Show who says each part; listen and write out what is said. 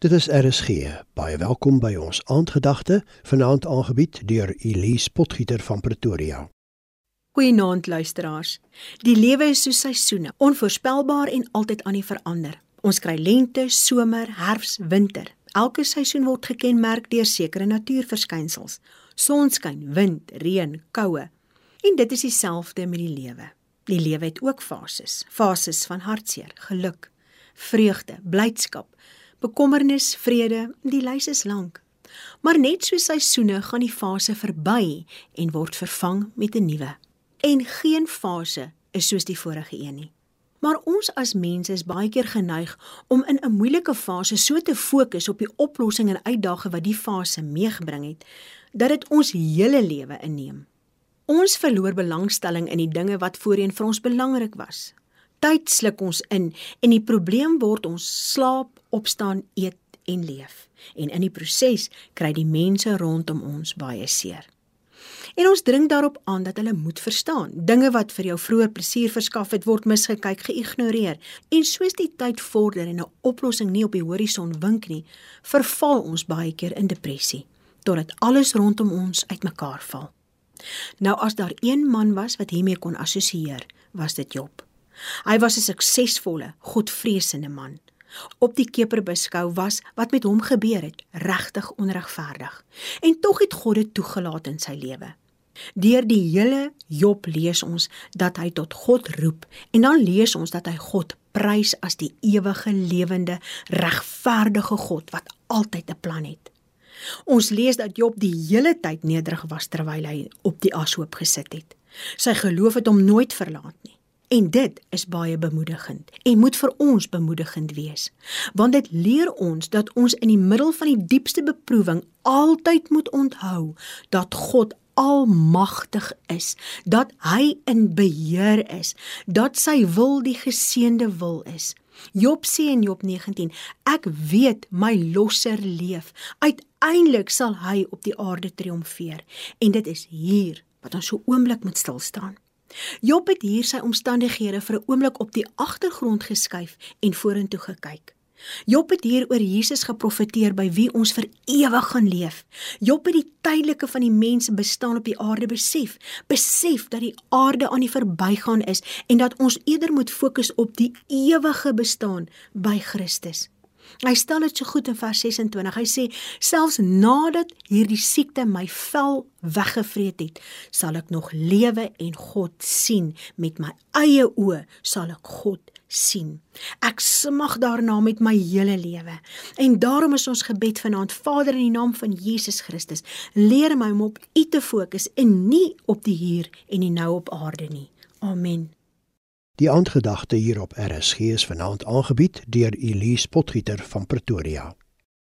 Speaker 1: Dit is RSG. Baie welkom by ons aandgedagte, vanaand aangebied deur Elise Potgieter van Pretoria.
Speaker 2: Goeienaand luisteraars. Die lewe is soos seisoene, onvoorspelbaar en altyd aan die verander. Ons kry lente, somer, herfs, winter. Elke seisoen word gekenmerk deur sekere natuurverskynsels: sonskyn, wind, reën, koue. En dit is dieselfde met die lewe. Die lewe het ook fases, fases van hartseer, geluk, vreugde, blydskap bekommernis, vrede, die lys is lank. Maar net so seisoene gaan die fase verby en word vervang met 'n nuwe. En geen fase is soos die vorige een nie. Maar ons as mense is baie keer geneig om in 'n moeilike fase so te fokus op die oplossing en uitdagings wat die fase meegebring het, dat dit ons hele lewe inneem. Ons verloor belangstelling in die dinge wat voorheen vir ons belangrik was. Tyd sluk ons in en die probleem word ons slaap, opstaan, eet en leef. En in die proses kry die mense rondom ons baie seer. En ons dring daarop aan dat hulle moet verstaan. Dinge wat vir jou vroeër plesier verskaf het, word misgekyk, geïgnoreer. En soos die tyd vorder en 'n oplossing nie op die horison wink nie, verval ons baie keer in depressie totdat alles rondom ons uitmekaar val. Nou as daar een man was wat hiermee kon assosieer, was dit Job. Hy was 'n suksesvolle, godvreesende man op die keper beskou was wat met hom gebeur het regtig onregverdig. En tog het God dit toegelaat in sy lewe. Deur die hele Job lees ons dat hy tot God roep en dan lees ons dat hy God prys as die ewige lewende regverdige God wat altyd 'n plan het. Ons lees dat Job die hele tyd nederig was terwyl hy op die ashoop gesit het. Sy geloof het hom nooit verlaat nie. En dit is baie bemoedigend en moet vir ons bemoedigend wees. Want dit leer ons dat ons in die middel van die diepste beproewing altyd moet onthou dat God almagtig is, dat hy in beheer is, dat sy wil die geseënde wil is. Job sê in Job 19: Ek weet my losser leef. Uiteindelik sal hy op die aarde triomfeer. En dit is hier wat ons so oomblik moet stil staan. Job het hier sy omstandighede vir 'n oomblik op die agtergrond geskuif en vorentoe gekyk. Job het hier oor Jesus geprofeteer by wie ons vir ewig gaan leef. Job het die tydelike van die mense bestaan op die aarde besef, besef dat die aarde aan die verbygaan is en dat ons eerder moet fokus op die ewige bestaan by Christus. Hy stel dit so goed in vers 26. Hy sê selfs nadat hierdie siekte my vel weggevreet het, sal ek nog lewe en God sien met my eie oë sal ek God sien. Ek smag daarna met my hele lewe. En daarom is ons gebed vanaand, Vader in die naam van Jesus Christus, leer my om op U te fokus en nie op die hier en die nou op aarde nie. Amen.
Speaker 1: Die aandgedagte hier op RSG is vanaand aangebied deur Elise Potgieter van Pretoria.